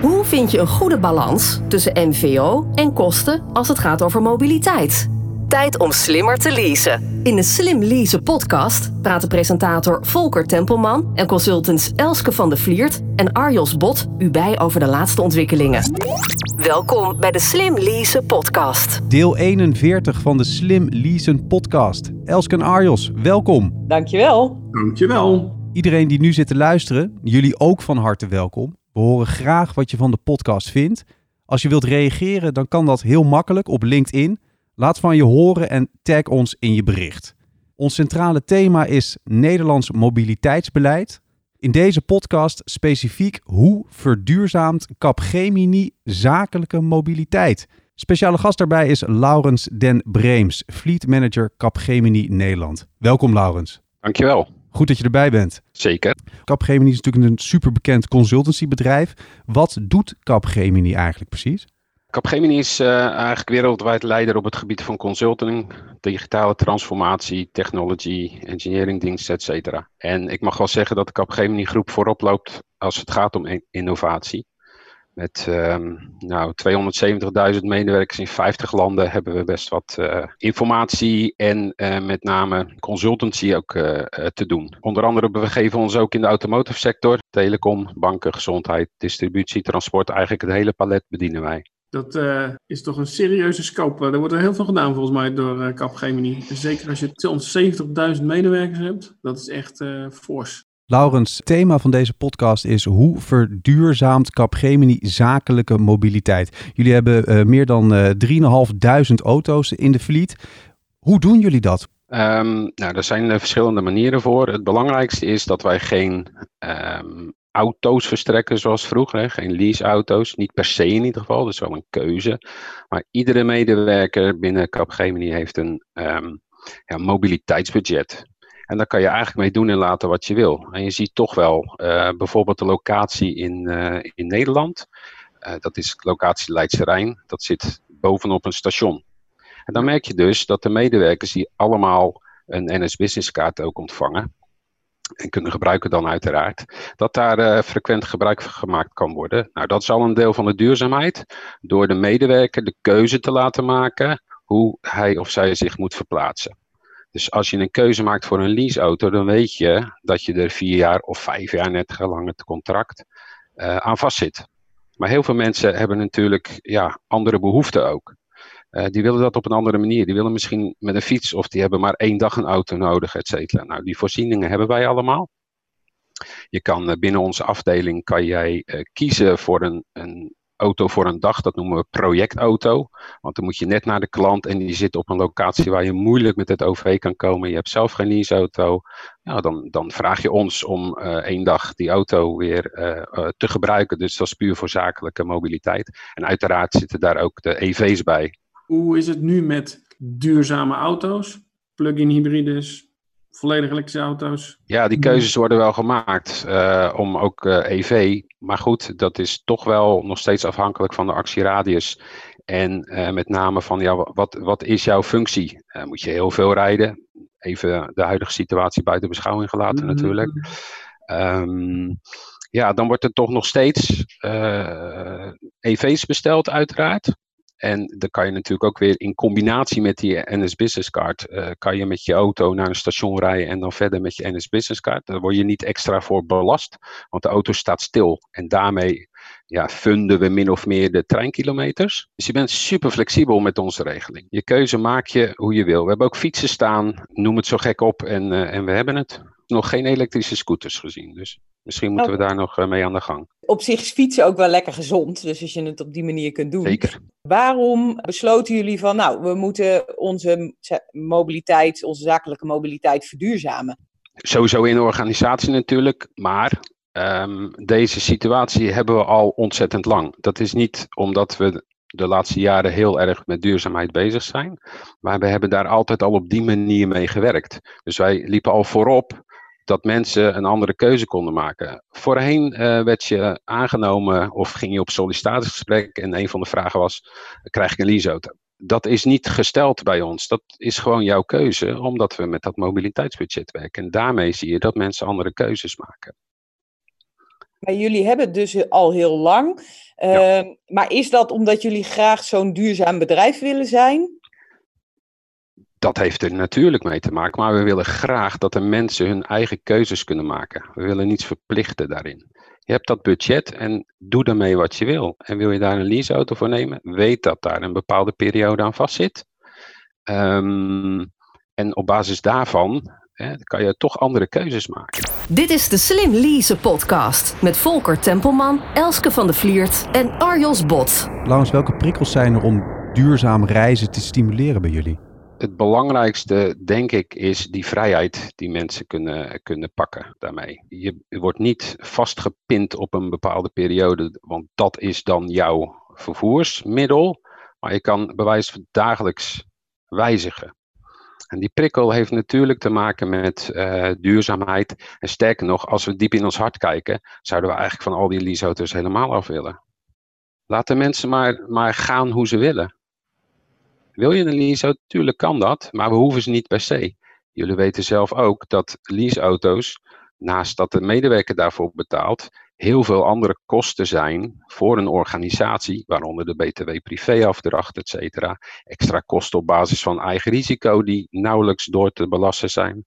Hoe vind je een goede balans tussen MVO en kosten als het gaat over mobiliteit? Tijd om slimmer te leasen. In de Slim Leasen podcast praten presentator Volker Tempelman en consultants Elske van de Vliert en Arjos Bot u bij over de laatste ontwikkelingen. Welkom bij de Slim Leasen podcast. Deel 41 van de Slim Leasen podcast. Elske en Arjos, welkom. Dankjewel. Dankjewel. Iedereen die nu zit te luisteren, jullie ook van harte welkom. We horen graag wat je van de podcast vindt. Als je wilt reageren, dan kan dat heel makkelijk op LinkedIn. Laat van je horen en tag ons in je bericht. Ons centrale thema is Nederlands mobiliteitsbeleid. In deze podcast specifiek hoe verduurzaamt Capgemini zakelijke mobiliteit. Speciale gast daarbij is Laurens Den Breems, Fleet Manager Capgemini Nederland. Welkom Laurens. Dankjewel. Goed dat je erbij bent. Zeker. Capgemini is natuurlijk een superbekend consultancybedrijf. Wat doet Capgemini eigenlijk precies? Capgemini is uh, eigenlijk wereldwijd leider op het gebied van consulting, digitale transformatie, technology, engineering diensten, et cetera. En ik mag wel zeggen dat de Capgemini groep voorop loopt als het gaat om innovatie. Met um, nou, 270.000 medewerkers in 50 landen hebben we best wat uh, informatie en uh, met name consultancy ook uh, te doen. Onder andere begeven ons ook in de automotive sector, telecom, banken, gezondheid, distributie, transport. Eigenlijk het hele palet bedienen wij. Dat is toch een serieuze scope. Er wordt er heel veel gedaan volgens mij door uh, Capgemini. Zeker als je 270.000 medewerkers hebt. Dat is echt fors. Laurens, thema van deze podcast is hoe verduurzaamt Capgemini zakelijke mobiliteit? Jullie hebben uh, meer dan uh, 3.500 auto's in de fleet. Hoe doen jullie dat? Um, nou, er zijn uh, verschillende manieren voor. Het belangrijkste is dat wij geen um, auto's verstrekken zoals vroeger. Geen leaseauto's, niet per se in ieder geval. Dat is wel een keuze. Maar iedere medewerker binnen Capgemini heeft een um, ja, mobiliteitsbudget. En daar kan je eigenlijk mee doen en laten wat je wil. En je ziet toch wel uh, bijvoorbeeld de locatie in, uh, in Nederland. Uh, dat is locatie Leidse Rijn. Dat zit bovenop een station. En dan merk je dus dat de medewerkers die allemaal een NS Business kaart ook ontvangen. En kunnen gebruiken dan uiteraard. Dat daar frequent gebruik van gemaakt kan worden. Nou, dat is al een deel van de duurzaamheid. Door de medewerker de keuze te laten maken hoe hij of zij zich moet verplaatsen. Dus als je een keuze maakt voor een leaseauto, dan weet je dat je er vier jaar of vijf jaar, net gelang het contract, uh, aan vastzit. Maar heel veel mensen hebben natuurlijk ja, andere behoeften ook. Uh, die willen dat op een andere manier. Die willen misschien met een fiets of die hebben maar één dag een auto nodig, et cetera. Nou, die voorzieningen hebben wij allemaal. Je kan uh, binnen onze afdeling kan jij kiezen voor een, een auto voor een dag, dat noemen we projectauto. Want dan moet je net naar de klant en die zit op een locatie waar je moeilijk met het OV kan komen. Je hebt zelf geen leaseauto. Ja, dan, dan vraag je ons om uh, één dag die auto weer uh, uh, te gebruiken. Dus dat is puur voor zakelijke mobiliteit. En uiteraard zitten daar ook de EV's bij. Hoe is het nu met duurzame auto's? Plug-in hybrides, volledig elektrische auto's? Ja, die keuzes worden wel gemaakt uh, om ook uh, EV. Maar goed, dat is toch wel nog steeds afhankelijk van de actieradius. En uh, met name van, ja, wat, wat is jouw functie? moet je heel veel rijden? Even de huidige situatie buiten beschouwing gelaten mm -hmm. natuurlijk. Um, ja, dan wordt er toch nog steeds EV's besteld uiteraard. En dan kan je natuurlijk ook weer in combinatie met die NS Business Card, uh, kan je met je auto naar een station rijden en dan verder met je NS Business Card. Daar word je niet extra voor belast, want de auto staat stil. En daarmee ja, funden we min of meer de treinkilometers. Dus je bent super flexibel met onze regeling. Je keuze maak je hoe je wil. We hebben ook fietsen staan, noem het zo gek op en, uh, en we hebben het. Nog geen elektrische scooters gezien, dus misschien moeten okay. we daar nog uh, mee aan de gang. Op zich is fietsen ook wel lekker gezond, dus als je het op die manier kunt doen. Zeker. Waarom besloten jullie van, nou, we moeten onze mobiliteit, onze zakelijke mobiliteit verduurzamen? Sowieso in de organisatie natuurlijk, maar um, deze situatie hebben we al ontzettend lang. Dat is niet omdat we de laatste jaren heel erg met duurzaamheid bezig zijn. Maar we hebben daar altijd al op die manier mee gewerkt. Dus wij liepen al voorop dat mensen een andere keuze konden maken. Voorheen uh, werd je aangenomen of ging je op sollicitatiegesprek en een van de vragen was, krijg ik een leaseauto? Dat is niet gesteld bij ons. Dat is gewoon jouw keuze, omdat we met dat mobiliteitsbudget werken. En daarmee zie je dat mensen andere keuzes maken. Ja, jullie hebben het dus al heel lang. Ja. Ehm, Maar is dat omdat jullie graag zo'n duurzaam bedrijf willen zijn? Dat heeft er natuurlijk mee te maken, maar we willen graag dat de mensen hun eigen keuzes kunnen maken. We willen niets verplichten daarin. Je hebt dat budget en doe daarmee wat je wil. En wil je daar een leaseauto voor nemen, weet dat daar een bepaalde periode aan vastzit. Ehm, en op basis daarvan hè, kan je toch andere keuzes maken. Dit is de Slim Lease podcast met Volker Tempelman, Elske van de Vliert en Arjos Bot. Laurens, welke prikkels zijn er om duurzaam reizen te stimuleren bij jullie? Het belangrijkste, denk ik, is die vrijheid die mensen kunnen, kunnen pakken daarmee. Je wordt niet vastgepind op een bepaalde periode, want dat is dan jouw vervoersmiddel. Maar je kan bewijs dagelijks wijzigen. En die prikkel heeft natuurlijk te maken met eh, duurzaamheid. En sterker nog, als we diep in ons hart kijken, zouden we eigenlijk van al die leaseauto's helemaal af willen. Laat de mensen maar, maar gaan hoe ze willen. Wil je een leaseauto? Tuurlijk kan dat, maar we hoeven ze niet per se. Jullie weten zelf ook dat leaseauto's, naast dat de medewerker daarvoor betaalt, heel veel andere kosten zijn voor een organisatie, waaronder de BTW-privéafdracht, et cetera. Extra kosten op basis van eigen risico die nauwelijks door te belasten zijn.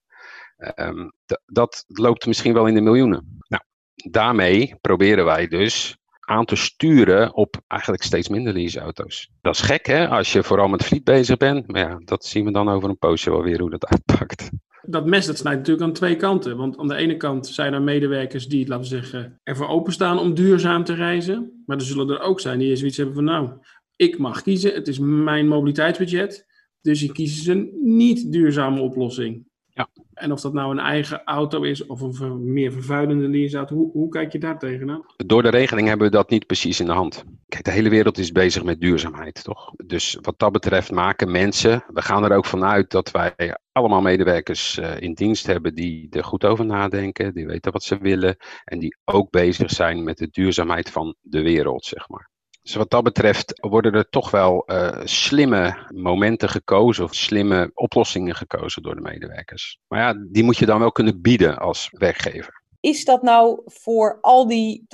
Ehm, dat loopt misschien wel in de miljoenen. Nou, daarmee proberen wij dus aan te sturen op eigenlijk steeds minder leaseauto's. Dat is gek hè, als je vooral met fleet bezig bent. Maar ja, dat zien we dan over een poosje wel weer hoe dat uitpakt. Dat mes dat snijdt natuurlijk aan twee kanten. Want aan de ene kant zijn er medewerkers die, laten we zeggen, ervoor openstaan om duurzaam te reizen. Maar er zullen er ook zijn die zoiets hebben van, nou, ik mag kiezen, het is mijn mobiliteitsbudget. Dus ik kies een niet duurzame oplossing. Ja. En of dat nou een eigen auto is of een ver- meer vervuilende leaseauto, hoe, hoe kijk je daar tegenaan? Door de regeling hebben we dat niet precies in de hand. Kijk, de hele wereld is bezig met duurzaamheid, toch? Dus wat dat betreft maken mensen, we gaan er ook vanuit dat wij allemaal medewerkers eh, in dienst hebben die er goed over nadenken, die weten wat ze willen en die ook bezig zijn met de duurzaamheid van de wereld, zeg maar. Dus wat dat betreft worden er toch wel eh, slimme momenten gekozen of slimme oplossingen gekozen door de medewerkers. Maar ja, die moet je dan wel kunnen bieden als werkgever. Is dat nou voor al die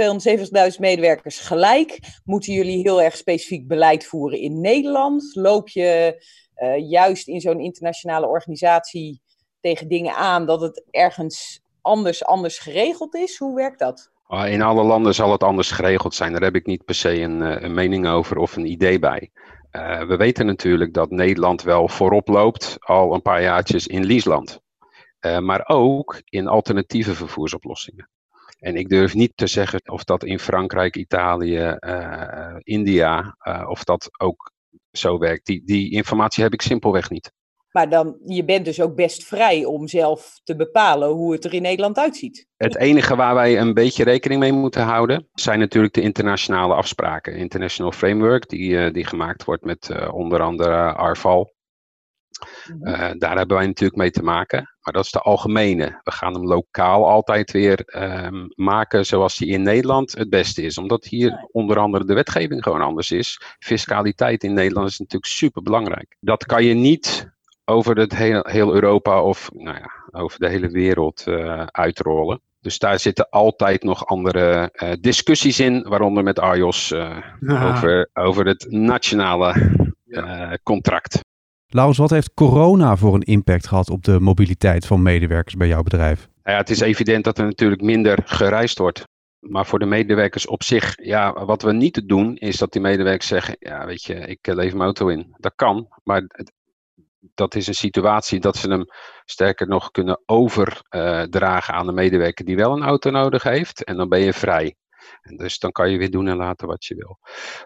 270.000 medewerkers gelijk? Moeten jullie heel erg specifiek beleid voeren in Nederland? Loop je eh, juist in zo'n internationale organisatie tegen dingen aan dat het ergens anders, anders geregeld is? Hoe werkt dat? Ah, In alle landen zal het anders geregeld zijn. Daar heb ik niet per se een, eh, een mening over of een idee bij. Eh, we weten natuurlijk dat Nederland wel voorop loopt, al een paar jaartjes in leaseland. Eh, maar ook in alternatieve vervoersoplossingen. En ik durf niet te zeggen of dat in Frankrijk, Italië, India, of dat ook zo werkt. Die, die informatie heb ik simpelweg niet. Maar dan, je bent dus ook best vrij om zelf te bepalen hoe het er in Nederland uitziet. Het enige waar wij een beetje rekening mee moeten houden, zijn natuurlijk de internationale afspraken. International Framework, die, eh, die gemaakt wordt met eh, onder andere Arval. Eh, daar hebben wij natuurlijk mee te maken. Maar dat is de algemene. We gaan hem lokaal altijd weer ehm, maken zoals die in Nederland het beste is. Omdat hier onder andere de wetgeving gewoon anders is. Fiscaliteit in Nederland is natuurlijk super belangrijk. Dat kan je niet over het heel, heel Europa of nou ja, over de hele wereld eh, uitrollen. Dus daar zitten altijd nog andere eh, discussies in, waaronder met Arjos eh, over, over het nationale eh, contract. Laurens, wat heeft corona voor een impact gehad op de mobiliteit van medewerkers bij jouw bedrijf? Nou ja, het is evident dat er natuurlijk minder gereisd wordt. Maar voor de medewerkers op zich, ja, wat we niet doen, is dat die medewerkers zeggen, ja, weet je, ik lever mijn auto in. Dat kan, maar het- dat is een situatie dat ze hem sterker nog kunnen overdragen aan de medewerker die wel een auto nodig heeft. En dan ben je vrij. En dus dan kan je weer doen en laten wat je wil.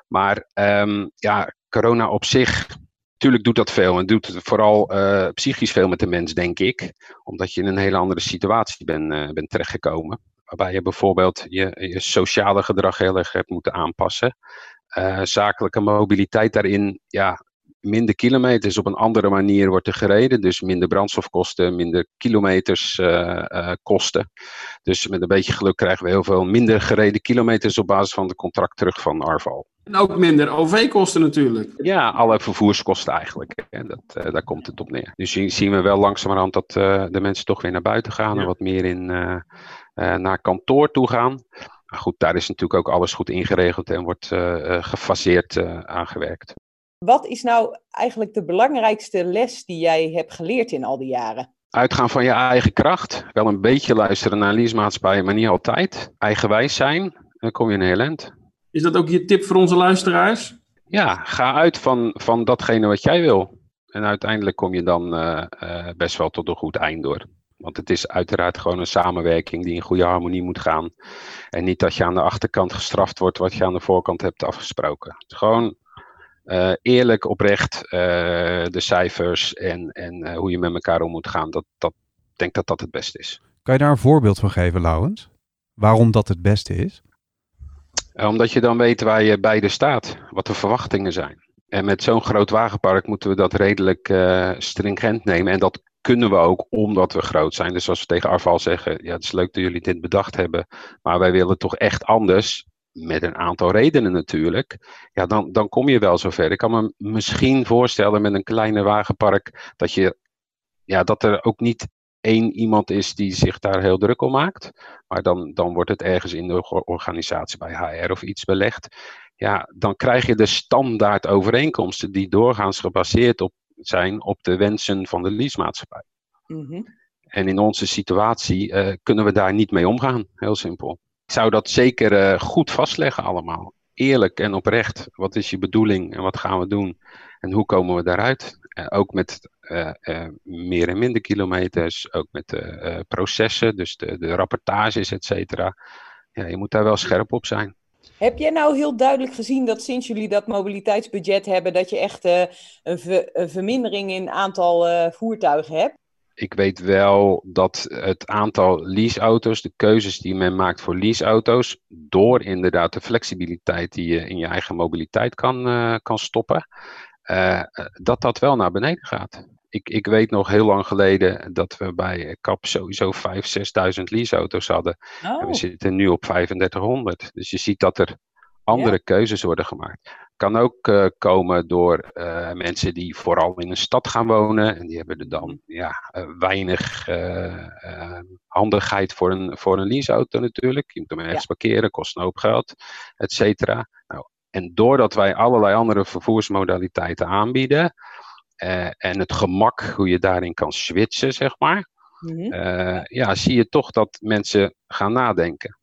Maar ehm, ja, corona op zich, natuurlijk doet dat veel. En doet het vooral eh, psychisch veel met de mens, denk ik. Omdat je in een hele andere situatie bent, eh, bent terechtgekomen. Waarbij je bijvoorbeeld je, je sociale gedrag heel erg hebt moeten aanpassen. Eh, zakelijke mobiliteit daarin, ja, minder kilometers op een andere manier wordt er gereden. Dus minder brandstofkosten, minder kilometers eh, eh, kosten. Dus met een beetje geluk krijgen we heel veel minder gereden kilometers op basis van de contract terug van Arval. En ook minder OV-kosten natuurlijk. Ja, alle vervoerskosten eigenlijk. Hè. Dat, eh, daar komt het op neer. Dus zien, zien we wel langzamerhand dat de mensen toch weer naar buiten gaan en wat meer in, naar kantoor toe gaan. goed, daar is natuurlijk ook alles goed ingeregeld en wordt gefaseerd aangewerkt. Wat is nou eigenlijk de belangrijkste les die jij hebt geleerd in al die jaren? Uitgaan van je eigen kracht. Wel een beetje luisteren naar leasemaatschappijen, maar niet altijd. Eigenwijs zijn, dan kom je in heel eind. Is dat ook je tip voor onze luisteraars? Ja, ga uit van, van datgene wat jij wil. En uiteindelijk kom je dan uh, uh, best wel tot een goed eind door. Want het is uiteraard gewoon een samenwerking die in goede harmonie moet gaan. En niet dat je aan de achterkant gestraft wordt wat je aan de voorkant hebt afgesproken. Het is gewoon uh, eerlijk, oprecht de cijfers en, en hoe je met elkaar om moet gaan. Dat, dat, ik denk dat dat het beste is. Kan je daar een voorbeeld van geven, Laurens? Waarom dat het beste is? Eh, omdat je dan weet waar je beide staat, wat de verwachtingen zijn. En met zo'n groot wagenpark moeten we dat redelijk uh, stringent nemen. En dat kunnen we ook omdat we groot zijn. Dus als we tegen Arval zeggen, ja het is leuk dat jullie dit bedacht hebben, maar wij willen toch echt anders, met een aantal redenen natuurlijk, ja dan, dan kom je wel zover. Ik kan me misschien voorstellen met een kleiner wagenpark dat je ja, dat er ook niet één iemand is die zich daar heel druk om maakt. Maar dan, dan wordt het ergens in de organisatie bij HR of iets belegd. Ja, dan krijg je de standaard overeenkomsten die doorgaans gebaseerd op, zijn op de wensen van de leasemaatschappij. Mm En in onze situatie uh, kunnen we daar niet mee omgaan, heel simpel. Zou dat zeker uh, goed vastleggen allemaal. Eerlijk en oprecht. Wat is je bedoeling en wat gaan we doen? En hoe komen we daaruit? Uh, ook met uh, meer en minder kilometers, ook met de processen, dus de, de rapportages, et cetera. Ja, je moet daar wel scherp op zijn. Heb jij nou heel duidelijk gezien dat sinds jullie dat mobiliteitsbudget hebben, dat je echt een, een, vermindering in aantal voertuigen hebt? Ik weet wel dat het aantal leaseauto's, de keuzes die men maakt voor leaseauto's, door inderdaad de flexibiliteit die je in je eigen mobiliteit kan, kan stoppen, uh, dat dat wel naar beneden gaat. Ik, ik weet nog heel lang geleden dat we bij CAP sowieso 5.000, 6.000 leaseauto's hadden. Oh. En we oh. zitten nu op 3500. Dus je ziet dat er andere keuzes worden gemaakt. Kan ook uh, komen door uh, mensen die vooral in een stad gaan wonen. En die hebben er dan ja, weinig handigheid voor een, voor een leaseauto natuurlijk. Je moet hem ergens ja. parkeren, kost een hoop geld, et cetera. Nou, en doordat wij allerlei andere vervoersmodaliteiten aanbieden en het gemak hoe je daarin kan switchen, zeg maar, mm -hmm. uh, ja, zie je toch dat mensen gaan nadenken.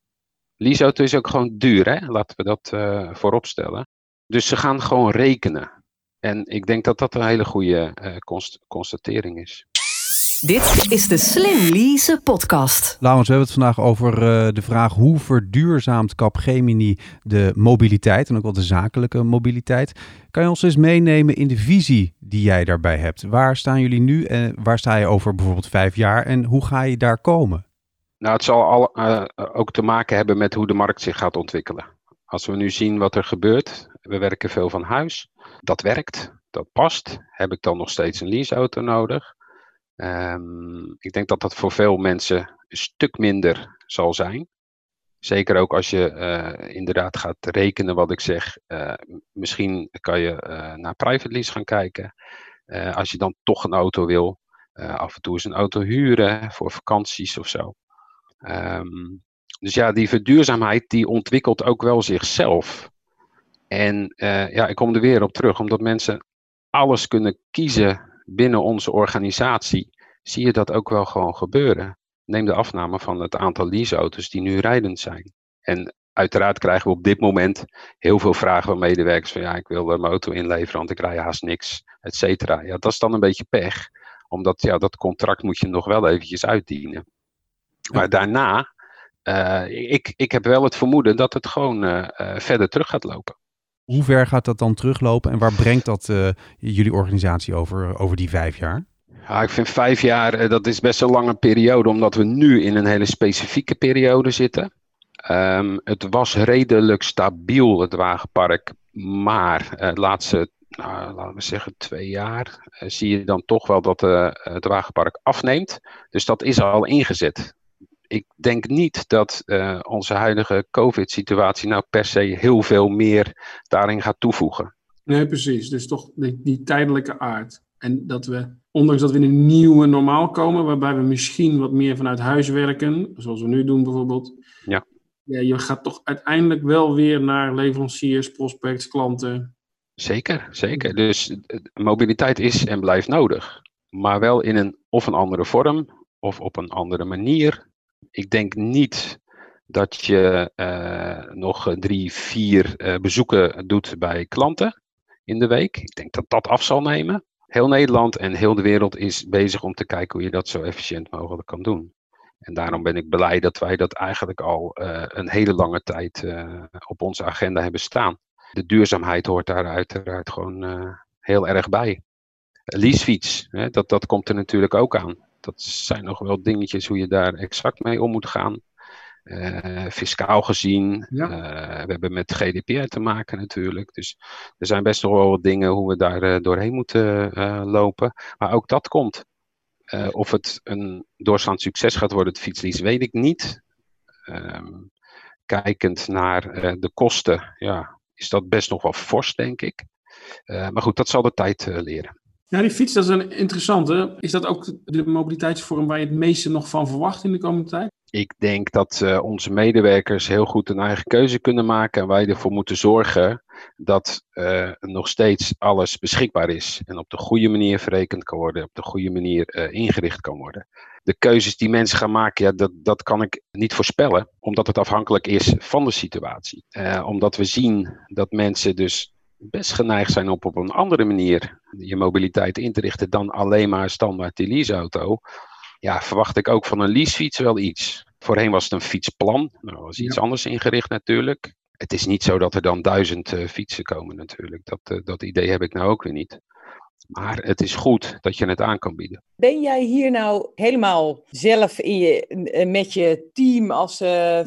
Leaseauto is ook gewoon duur, hè? laten we dat uh, voorop stellen. Dus ze gaan gewoon rekenen. En ik denk dat dat een hele goede const constatering is. Dit is de Slim Lease podcast. Laurens, we hebben het vandaag over uh, de vraag hoe verduurzaamt Capgemini de mobiliteit en ook wel de zakelijke mobiliteit. Kan je ons eens meenemen in de visie die jij daarbij hebt? Waar staan jullie nu en waar sta je over bijvoorbeeld vijf jaar en hoe ga je daar komen? Nou, het zal al, uh, ook te maken hebben met hoe de markt zich gaat ontwikkelen. Als we nu zien wat er gebeurt, we werken veel van huis, dat werkt, dat past. Heb ik dan nog steeds een leaseauto nodig? Um, ik denk dat dat voor veel mensen een stuk minder zal zijn. Zeker ook als je uh, inderdaad gaat rekenen wat ik zeg. Misschien kan je naar private lease gaan kijken. als je dan toch een auto wil. af en toe eens een auto huren voor vakanties of zo. Um, dus ja, die verduurzaamheid die ontwikkelt ook wel zichzelf. En ja, ik kom er weer op terug, omdat mensen alles kunnen kiezen binnen onze organisatie zie je dat ook wel gewoon gebeuren. Neem de afname van het aantal leaseauto's die nu rijdend zijn. En uiteraard krijgen we op dit moment heel veel vragen van medewerkers van ja, ik wil mijn auto inleveren, want ik rij haast niks, et cetera. Ja, dat is dan een beetje pech, omdat ja, dat contract moet je nog wel eventjes uitdienen. Maar daarna, uh, ik, ik heb wel het vermoeden dat het gewoon uh, uh, verder terug gaat lopen. Hoe ver gaat dat dan teruglopen en waar brengt dat uh, jullie organisatie over, over die vijf jaar? Ja, ik vind vijf jaar, uh, dat is best een lange periode, omdat we nu in een hele specifieke periode zitten. Um, het was redelijk stabiel, het wagenpark, maar uh, de laatste, nou, laten we zeggen, twee jaar zie je dan toch wel dat het wagenpark afneemt. Dus dat is al ingezet ik denk niet dat uh, onze huidige COVID-situatie nou per se heel veel meer daarin gaat toevoegen. Nee, precies. Dus toch die, die, tijdelijke aard. En dat we, ondanks dat we in een nieuwe normaal komen, waarbij we misschien wat meer vanuit huis werken, zoals we nu doen bijvoorbeeld, ja. ja, je gaat toch uiteindelijk wel weer naar leveranciers, prospects, klanten. Zeker, zeker. Dus eh, mobiliteit is en blijft nodig. Maar wel in een of een andere vorm of op een andere manier. Ik denk niet dat je uh, nog drie, vier uh, bezoeken doet bij klanten in de week. Ik denk dat dat af zal nemen. Heel Nederland en heel de wereld is bezig om te kijken hoe je dat zo efficiënt mogelijk kan doen. En daarom ben ik blij dat wij dat eigenlijk al een hele lange tijd op onze agenda hebben staan. De duurzaamheid hoort daar uiteraard gewoon heel erg bij. Leasefiets, dat, dat komt er natuurlijk ook aan. Dat zijn nog wel dingetjes hoe je daar exact mee om moet gaan. Uh, fiscaal gezien. Ja. Uh, we hebben met GDPR te maken natuurlijk. Dus er zijn best nog wel wat dingen hoe we daar uh, doorheen moeten lopen. Maar ook dat komt. of het een doorslaand succes gaat worden, het fietslease, weet ik niet. Um, kijkend naar de kosten, ja, is dat best nog wel fors, denk ik. maar goed, dat zal de tijd leren. Ja, die fiets, dat is een interessante. Is dat ook de mobiliteitsvorm waar je het meeste nog van verwacht in de komende tijd? Ik denk dat uh, onze medewerkers heel goed een eigen keuze kunnen maken. En wij ervoor moeten zorgen dat uh, nog steeds alles beschikbaar is. En op de goede manier verrekend kan worden, op de goede manier uh, ingericht kan worden. De keuzes die mensen gaan maken, ja, dat, dat kan ik niet voorspellen. Omdat het afhankelijk is van de situatie. omdat we zien dat mensen dus best geneigd zijn op op een andere manier je mobiliteit in te richten dan alleen maar standaard die leaseauto. Ja, verwacht ik ook van een leasefiets wel iets. Voorheen was het een fietsplan. Nou, was iets anders ingericht natuurlijk. Het is niet zo dat er dan duizend uh, fietsen komen natuurlijk. Dat, uh, dat idee heb ik nou ook weer niet. Maar het is goed dat je het aan kan bieden. Ben jij hier nou helemaal zelf in je, eh, met je team als uh,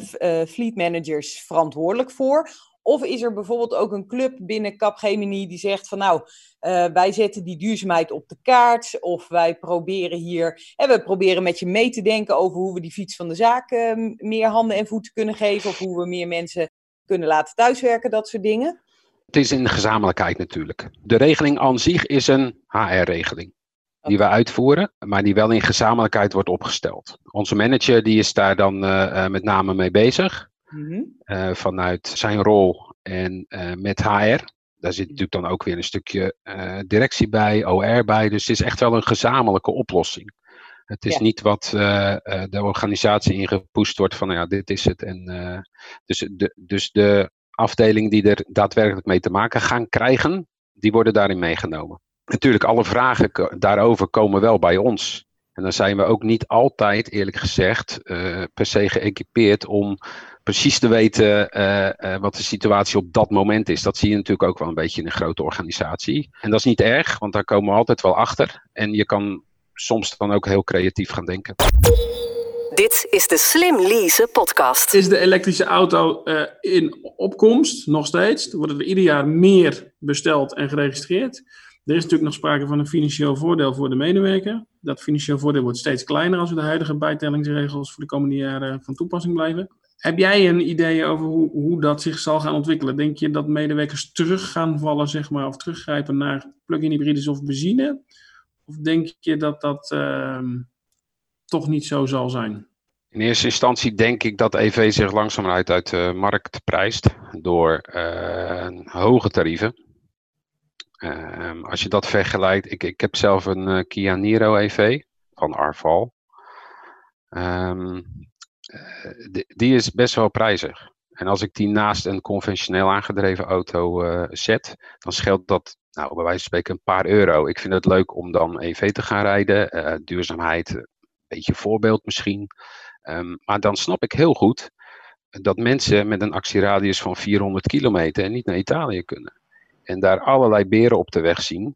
fleet managers verantwoordelijk voor? Of is er bijvoorbeeld ook een club binnen Capgemini die zegt van nou, uh, wij zetten die duurzaamheid op de kaart. Of wij proberen hier, en we proberen met je mee te denken over hoe we die fiets van de zaak uh, meer handen en voeten kunnen geven. Of hoe we meer mensen kunnen laten thuiswerken, dat soort dingen. Het is in gezamenlijkheid natuurlijk. De regeling aan zich is een HR-regeling. Die we uitvoeren, maar die wel in gezamenlijkheid wordt opgesteld. Onze manager die is daar dan uh, met name mee bezig. Mm-hmm. Uh, vanuit zijn rol en uh, met HR. Daar zit natuurlijk dan ook weer een stukje uh, directie bij, OR bij. Dus het is echt wel een gezamenlijke oplossing. Het is ja. niet wat de organisatie ingepoest wordt van, nou ja, dit is het. En, dus, de, dus de afdelingen die er daadwerkelijk mee te maken gaan krijgen, die worden daarin meegenomen. Natuurlijk, alle vragen daarover komen wel bij ons. En dan zijn we ook niet altijd, eerlijk gezegd, uh, per se geëquipeerd om precies te weten uh, uh, wat de situatie op dat moment is. Dat zie je natuurlijk ook wel een beetje in een grote organisatie. En dat is niet erg, want daar komen we altijd wel achter. En je kan soms dan ook heel creatief gaan denken. Dit is de Slim Lease podcast. Is de elektrische auto uh, in opkomst nog steeds? Er worden er ieder jaar meer besteld en geregistreerd. Er is natuurlijk nog sprake van een financieel voordeel voor de medewerker. Dat financieel voordeel wordt steeds kleiner als we de huidige bijtellingsregels voor de komende jaren van toepassing blijven. Heb jij een idee over hoe, hoe dat zich zal gaan ontwikkelen? Denk je dat medewerkers terug gaan vallen, zeg maar, of teruggrijpen naar plug-in hybrides of benzine? Of denk je dat dat uh, toch niet zo zal zijn? In eerste instantie denk ik dat EV zich langzamerhand uit de markt prijst door uh, hoge tarieven. Uh, als je dat vergelijkt, ik, ik heb zelf een uh, Kia Niro EV van Arval. Um, die, die, is best wel prijzig. En als ik die naast een conventioneel aangedreven auto uh, zet, dan scheelt dat, nou, bij wijze van spreken, een paar euro. Ik vind het leuk om dan EV te gaan rijden. Uh, duurzaamheid, een beetje voorbeeld misschien. Um, maar dan snap ik heel goed dat mensen met een actieradius van 400 kilometer niet naar Italië kunnen. En daar allerlei beren op de weg zien.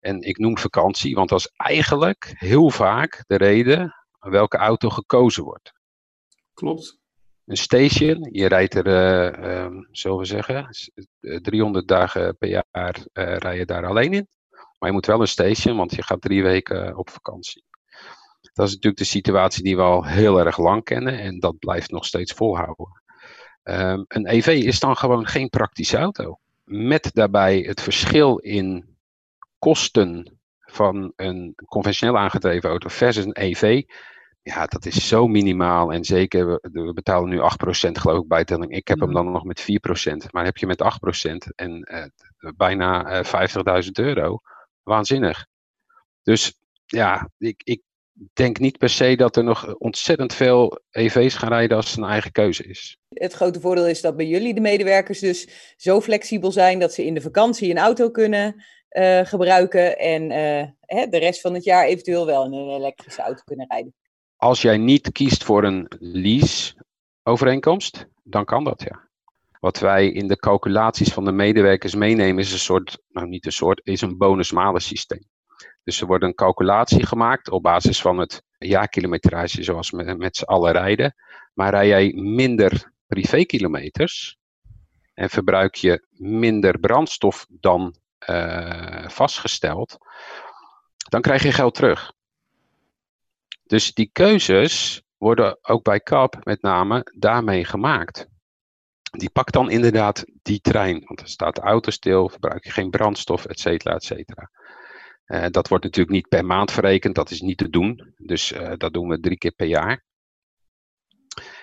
En ik noem vakantie, want dat is eigenlijk heel vaak de reden welke auto gekozen wordt. Klopt. Een station, je rijdt er, uh, um, zullen we zeggen, 300 dagen per jaar uh, rij je daar alleen in. Maar je moet wel een station, want je gaat drie weken op vakantie. Dat is natuurlijk de situatie die we al heel erg lang kennen en dat blijft nog steeds volhouden. Um, een EV is dan gewoon geen praktische auto. Met daarbij het verschil in kosten van een conventioneel aangedreven auto versus een EV Ja, dat is zo minimaal. En zeker, we, we betalen nu 8% geloof ik bijtelling. Ik heb hem dan nog met 4%. Maar heb je met 8% en uh, bijna uh, 50.000 euro. Waanzinnig. Dus ja, ik, ik denk niet per se dat er nog ontzettend veel EV's gaan rijden als het een eigen keuze is. Het grote voordeel is dat bij jullie de medewerkers dus zo flexibel zijn dat ze in de vakantie een auto kunnen uh, gebruiken en uh, hè, de rest van het jaar eventueel wel in een elektrische auto kunnen rijden. Als jij niet kiest voor een lease-overeenkomst, dan kan dat ja. Wat wij in de calculaties van de medewerkers meenemen is een soort, nou niet een soort, is een bonus-malus systeem. Dus er wordt een calculatie gemaakt op basis van het jaarkilometrage zoals met, met z'n allen rijden. Maar rij jij minder privékilometers en verbruik je minder brandstof dan uh, vastgesteld, dan krijg je geld terug. Dus die keuzes worden ook bij CAP met name daarmee gemaakt. Die pakt dan inderdaad die trein, want er staat de auto stil, verbruik je geen brandstof, et cetera, et cetera. Uh, dat wordt natuurlijk niet per maand verrekend, dat is niet te doen. Dus uh, dat doen we drie keer per jaar.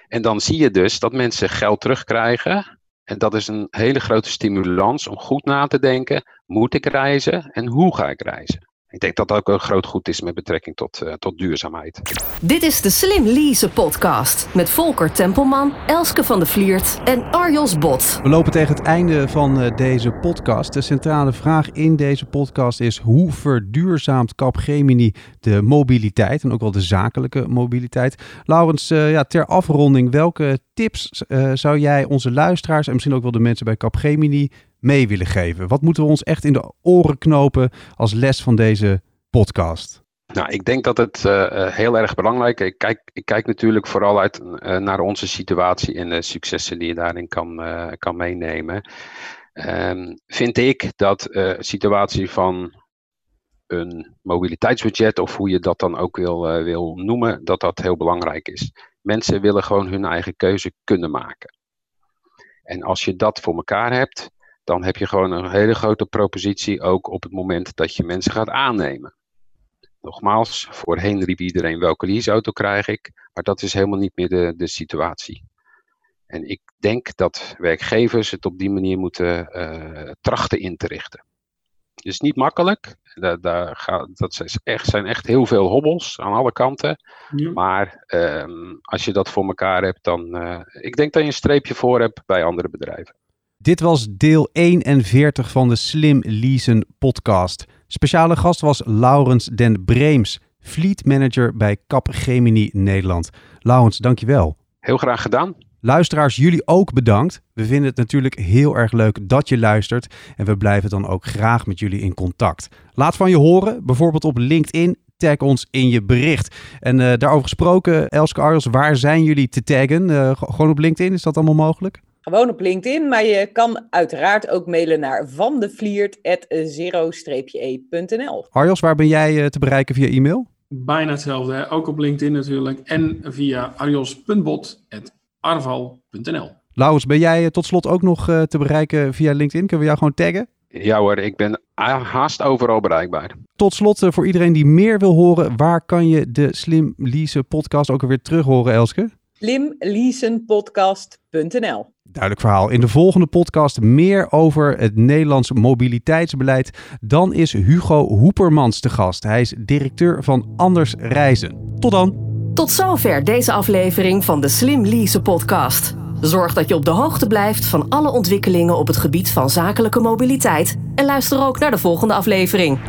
En dan zie je dus dat mensen geld terugkrijgen. En dat is een hele grote stimulans om goed na te denken: moet ik reizen en hoe ga ik reizen? Ik denk dat dat ook een groot goed is met betrekking tot, uh, tot duurzaamheid. Dit is de Slim Lease podcast met Volker Tempelman, Elske van de Vliert en Arjos Bot. We lopen tegen het einde van uh, deze podcast. De centrale vraag in deze podcast is hoe verduurzaamt Capgemini de mobiliteit en ook wel de zakelijke mobiliteit? Laurens, uh, ja, ter afronding, welke tips zou jij onze luisteraars en misschien ook wel de mensen bij Capgemini mee willen geven? Wat moeten we ons echt in de oren knopen als les van deze podcast? Nou, ik denk dat het uh, heel erg belangrijk is. Ik kijk, ik kijk natuurlijk vooral uit uh, naar onze situatie en de successen die je daarin kan, kan meenemen. Um, vind ik dat de situatie van een mobiliteitsbudget, of hoe je dat dan ook wil, wil noemen, dat dat heel belangrijk is. Mensen willen gewoon hun eigen keuze kunnen maken. En als je dat voor elkaar hebt, dan heb je gewoon een hele grote propositie ook op het moment dat je mensen gaat aannemen. Nogmaals, voorheen riep iedereen welke leaseauto krijg ik, maar dat is helemaal niet meer de, de situatie. En ik denk dat werkgevers het op die manier moeten uh, trachten in te richten. Het is niet makkelijk. Daar, daar gaat, dat zijn echt, zijn echt heel veel hobbels aan alle kanten. Ja. Maar um, als je dat voor elkaar hebt, dan. Uh, ik denk dat je een streepje voor hebt bij andere bedrijven. Dit was deel 41 van de Slim Leasen podcast. Speciale gast was Laurens den Breems, fleet manager bij Capgemini Nederland. Laurens, dankjewel. Heel graag gedaan. Luisteraars, jullie ook bedankt. We vinden het natuurlijk heel erg leuk dat je luistert en we blijven dan ook graag met jullie in contact. Laat van je horen, bijvoorbeeld op LinkedIn. Tag ons in je bericht. En uh, daarover gesproken, Elske Arjos, waar zijn jullie te taggen? Uh, gewoon op LinkedIn, is dat allemaal mogelijk? Gewoon op LinkedIn, maar je kan uiteraard ook mailen naar vandevliert.zero-e.nl. Arjos, waar ben jij uh, te bereiken via e-mail? Bijna hetzelfde, hè? ook op LinkedIn natuurlijk. En via arjos.bot.arval.nl. Laurens, ben jij tot slot ook nog uh, te bereiken via LinkedIn? Kunnen we jou gewoon taggen? Ja hoor, ik ben haast overal bereikbaar. Tot slot, voor iedereen die meer wil horen, waar kan je de Slim Lease podcast ook weer terug horen, Elske? slimleasenpodcast.nl Duidelijk verhaal. In de volgende podcast meer over het Nederlands mobiliteitsbeleid. Dan is Hugo Hoepermans te gast. Hij is directeur van Anders Reizen. Tot dan. Tot zover deze aflevering van de Slim Lease podcast. Zorg dat je op de hoogte blijft van alle ontwikkelingen op het gebied van zakelijke mobiliteit. En luister ook naar de volgende aflevering.